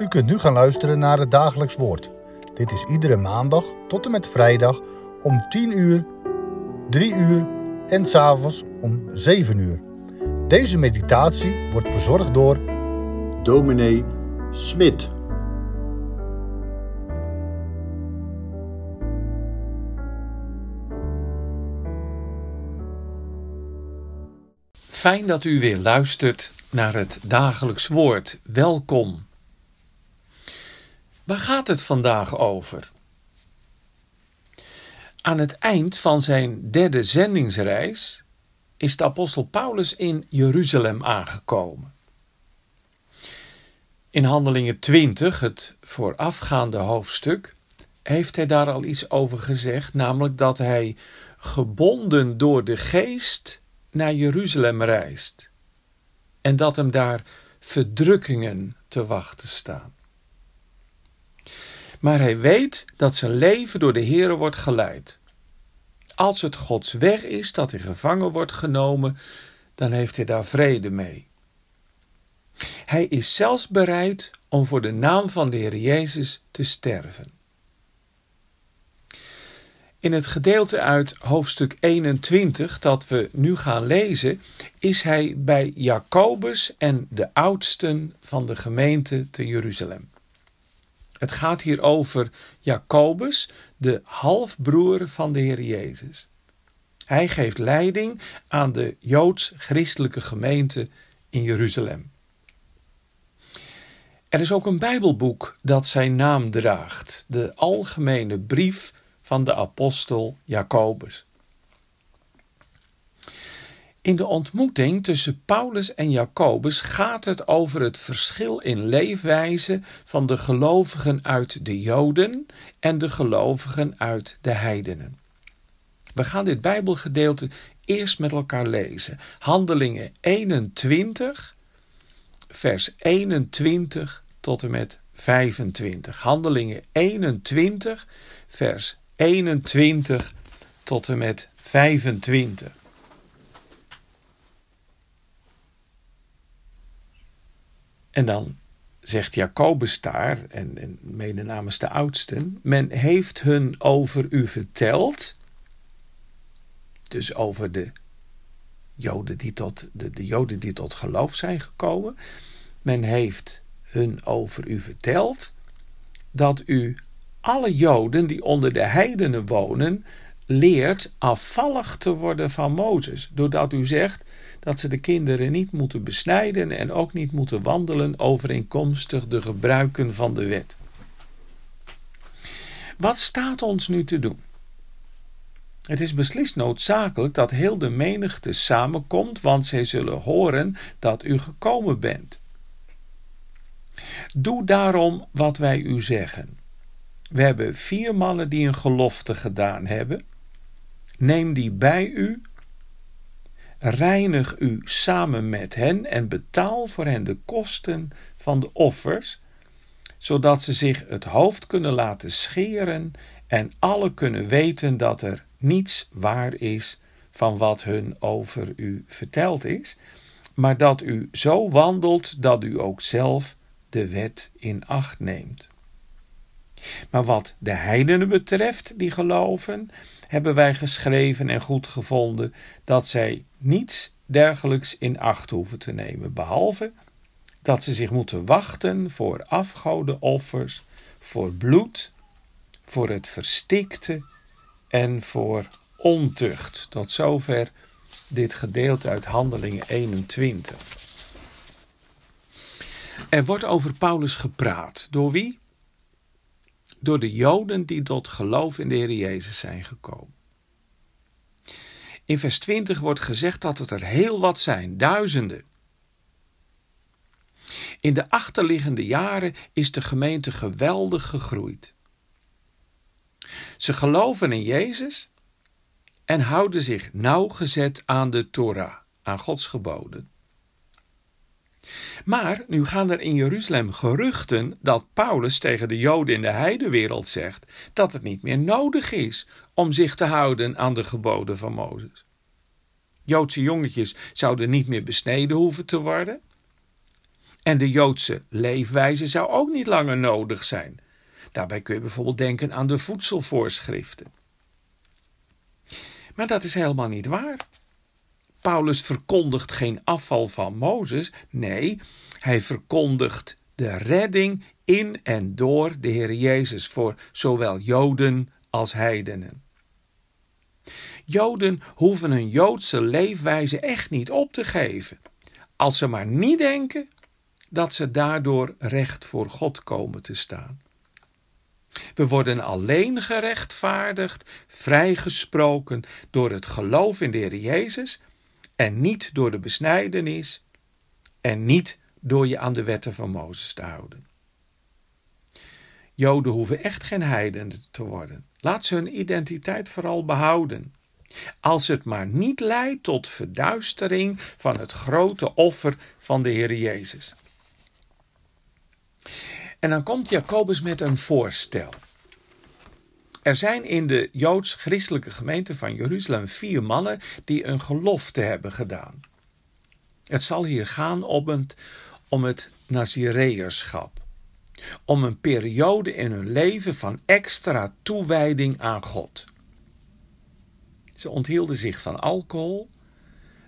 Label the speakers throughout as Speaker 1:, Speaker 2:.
Speaker 1: U kunt nu gaan luisteren naar het dagelijks woord. Dit is iedere maandag tot en met vrijdag om 10 uur, 3 uur en s'avonds om 7 uur. Deze meditatie wordt verzorgd door
Speaker 2: dominee Smit.
Speaker 3: Fijn dat u weer luistert naar het dagelijks woord. Welkom. Waar gaat het vandaag over? Aan het eind van zijn derde zendingsreis is de apostel Paulus in Jeruzalem aangekomen. In Handelingen 20, het voorafgaande hoofdstuk, heeft hij daar al iets over gezegd, namelijk dat hij gebonden door de geest naar Jeruzalem reist en dat hem daar verdrukkingen te wachten staan. Maar hij weet dat zijn leven door de Heere wordt geleid. Als het Gods weg is dat hij gevangen wordt genomen, dan heeft hij daar vrede mee. Hij is zelfs bereid om voor de naam van de Heer Jezus te sterven. In het gedeelte uit hoofdstuk 21 dat we nu gaan lezen, is hij bij Jacobus en de oudsten van de gemeente te Jeruzalem. Het gaat hier over Jacobus, de halfbroer van de Heer Jezus. Hij geeft leiding aan de joods-christelijke gemeente in Jeruzalem. Er is ook een Bijbelboek dat zijn naam draagt, de Algemene Brief van de apostel Jacobus. In de ontmoeting tussen Paulus en Jacobus gaat het over het verschil in leefwijze van de gelovigen uit de Joden en de gelovigen uit de heidenen. We gaan dit Bijbelgedeelte eerst met elkaar lezen. Handelingen 21, vers 21 tot en met 25. Handelingen 21, vers 21 tot en met 25. En dan zegt Jacobus daar, en, en mede namens de oudsten, men heeft hun over u verteld, dus over de Joden die tot, de, de Joden die tot geloof zijn gekomen, men heeft hun over u verteld dat u alle Joden die onder de heidenen wonen, leert afvallig te worden van Mozes, doordat u zegt dat ze de kinderen niet moeten besnijden en ook niet moeten wandelen overeenkomstig de gebruiken van de wet. Wat staat ons nu te doen? Het is beslist noodzakelijk dat heel de menigte samenkomt, want zij zullen horen dat u gekomen bent. Doe daarom wat wij u zeggen. We hebben vier mannen die een gelofte gedaan hebben. Neem die bij u, reinig u samen met hen en betaal voor hen de kosten van de offers, zodat ze zich het hoofd kunnen laten scheren en alle kunnen weten dat er niets waar is van wat hun over u verteld is, maar dat u zo wandelt dat u ook zelf de wet in acht neemt. Maar wat de heidenen betreft, die geloven, hebben wij geschreven en goed gevonden dat zij niets dergelijks in acht hoeven te nemen, behalve dat ze zich moeten wachten voor offers, voor bloed, voor het verstikte en voor ontucht. Tot zover dit gedeelte uit Handelingen 21. Er wordt over Paulus gepraat. Door wie? Door de Joden die tot geloof in de Heer Jezus zijn gekomen. In vers 20 wordt gezegd dat het er heel wat zijn, duizenden. In de achterliggende jaren is de gemeente geweldig gegroeid. Ze geloven in Jezus en houden zich nauwgezet aan de Torah, aan Gods geboden. Maar nu gaan er in Jeruzalem geruchten dat Paulus tegen de Joden in de heidewereld zegt dat het niet meer nodig is om zich te houden aan de geboden van Mozes. Joodse jongetjes zouden niet meer besneden hoeven te worden. En de Joodse leefwijze zou ook niet langer nodig zijn. Daarbij kun je bijvoorbeeld denken aan de voedselvoorschriften. Maar dat is helemaal niet waar. Paulus verkondigt geen afval van Mozes. Nee, hij verkondigt de redding in en door de Heer Jezus voor zowel Joden als heidenen. Joden hoeven hun Joodse leefwijze echt niet op te geven, als ze maar niet denken dat ze daardoor recht voor God komen te staan. We worden alleen gerechtvaardigd, vrijgesproken door het geloof in de Heer Jezus en niet door de besnijdenis en niet door je aan de wetten van Mozes te houden. Joden hoeven echt geen heidenen te worden. Laat ze hun identiteit vooral behouden. Als het maar niet leidt tot verduistering van het grote offer van de Heer Jezus. En dan komt Jacobus met een voorstel. Er zijn in de joods-christelijke gemeente van Jeruzalem vier mannen die een gelofte hebben gedaan. Het zal hier gaan om het, om. Om een periode in hun leven van extra toewijding aan God. Ze onthielden zich van alcohol,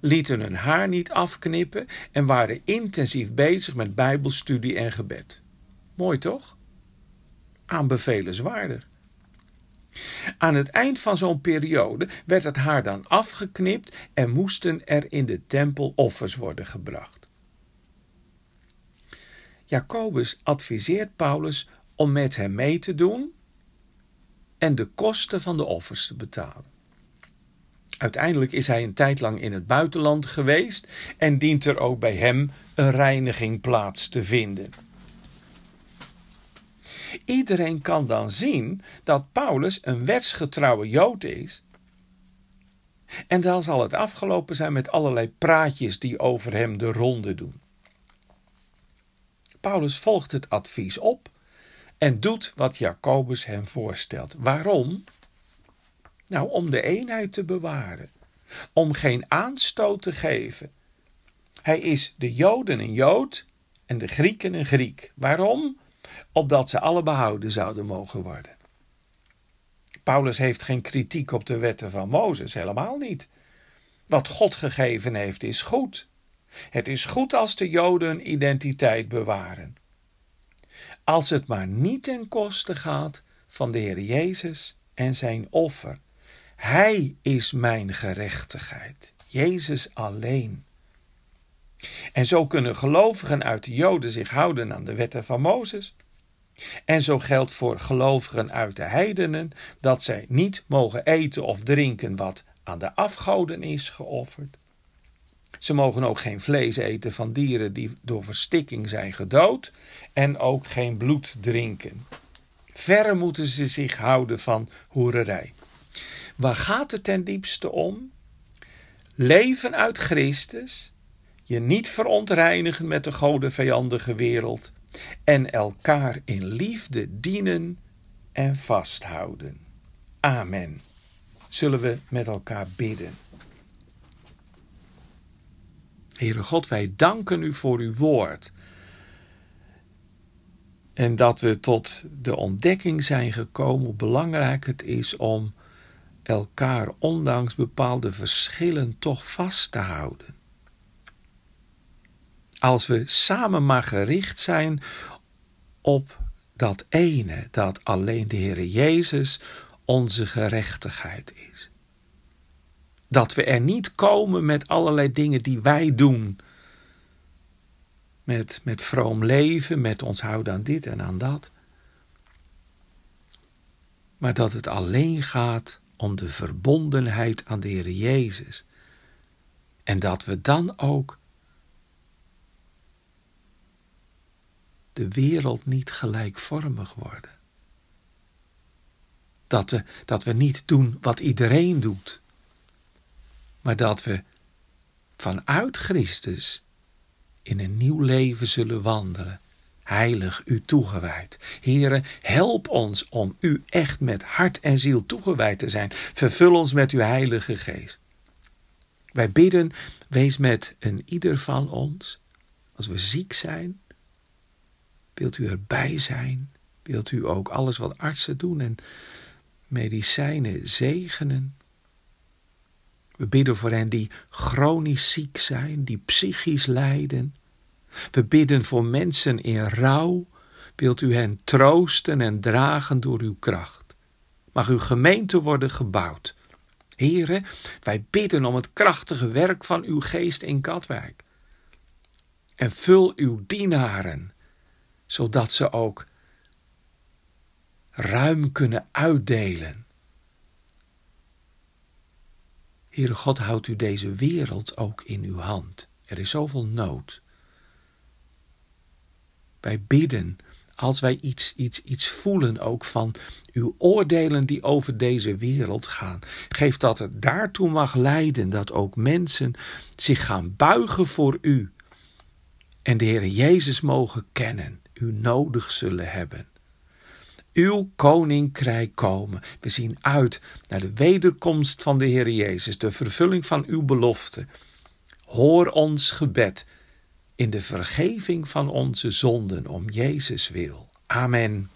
Speaker 3: lieten hun haar niet afknippen en waren intensief bezig met Bijbelstudie en gebed. Mooi toch? Aanbevelenswaardig. Aan het eind van zo'n periode werd het haar dan afgeknipt en moesten er in de tempel offers worden gebracht. Jacobus adviseert Paulus om met hem mee te doen en de kosten van de offers te betalen. Uiteindelijk is hij een tijd lang in het buitenland geweest en dient er ook bij hem een reiniging plaats te vinden. Iedereen kan dan zien dat Paulus een wetsgetrouwe Jood is. En dan zal het afgelopen zijn met allerlei praatjes die over hem de ronde doen. Paulus volgt het advies op en doet wat Jacobus hem voorstelt. Waarom? Nou, om de eenheid te bewaren, om geen aanstoot te geven. Hij is de Joden een Jood en de Grieken een Griek. Waarom? Opdat ze alle behouden zouden mogen worden. Paulus heeft geen kritiek op de wetten van Mozes, helemaal niet. Wat God gegeven heeft is goed. Het is goed als de Joden identiteit bewaren. Als het maar niet ten koste gaat van de Heer Jezus en zijn offer. Hij is mijn gerechtigheid. Jezus alleen. En zo kunnen gelovigen uit de Joden zich houden aan de wetten van Mozes en zo geldt voor gelovigen uit de heidenen dat zij niet mogen eten of drinken wat aan de afgoden is geofferd. Ze mogen ook geen vlees eten van dieren die door verstikking zijn gedood en ook geen bloed drinken. Verre moeten ze zich houden van hoererij. Waar gaat het ten diepste om? Leven uit Christus, je niet verontreinigen met de godenvijandige wereld, en elkaar in liefde dienen en vasthouden. Amen. Zullen we met elkaar bidden. Heere God, wij danken u voor uw woord. En dat we tot de ontdekking zijn gekomen hoe belangrijk het is om elkaar ondanks bepaalde verschillen toch vast te houden als we samen maar gericht zijn op dat ene, dat alleen de Heer Jezus onze gerechtigheid is. Dat we er niet komen met allerlei dingen die wij doen. Met, met vroom leven, met ons houden aan dit en aan dat. Maar dat het alleen gaat om de verbondenheid aan de Heer Jezus. En dat we dan ook de wereld niet gelijkvormig worden. Dat we, dat we niet doen wat iedereen doet, maar dat we vanuit Christus in een nieuw leven zullen wandelen, heilig u toegewijd. Here, help ons om u echt met hart en ziel toegewijd te zijn. Vervul ons met uw heilige geest. Wij bidden, wees met een ieder van ons, als we ziek zijn, Wilt u erbij zijn? Wilt u ook alles wat artsen doen en medicijnen zegenen? We bidden voor hen die chronisch ziek zijn, die psychisch lijden. We bidden voor mensen in rouw. Wilt u hen troosten en dragen door uw kracht? Mag uw gemeente worden gebouwd? Heren, wij bidden om het krachtige werk van uw geest in Katwijk. En vul uw dienaren, zodat ze ook ruim kunnen uitdelen. Heere God, houdt u deze wereld ook in uw hand. Er is zoveel nood. Wij bidden als wij iets, iets, iets voelen ook van uw oordelen die over deze wereld gaan. Geef dat het daartoe mag leiden dat ook mensen zich gaan buigen voor u. En de Heer Jezus mogen kennen, u nodig zullen hebben. Uw koninkrijk komen. We zien uit naar de wederkomst van de Heer Jezus, de vervulling van uw belofte. Hoor ons gebed in de vergeving van onze zonden om Jezus wil. Amen.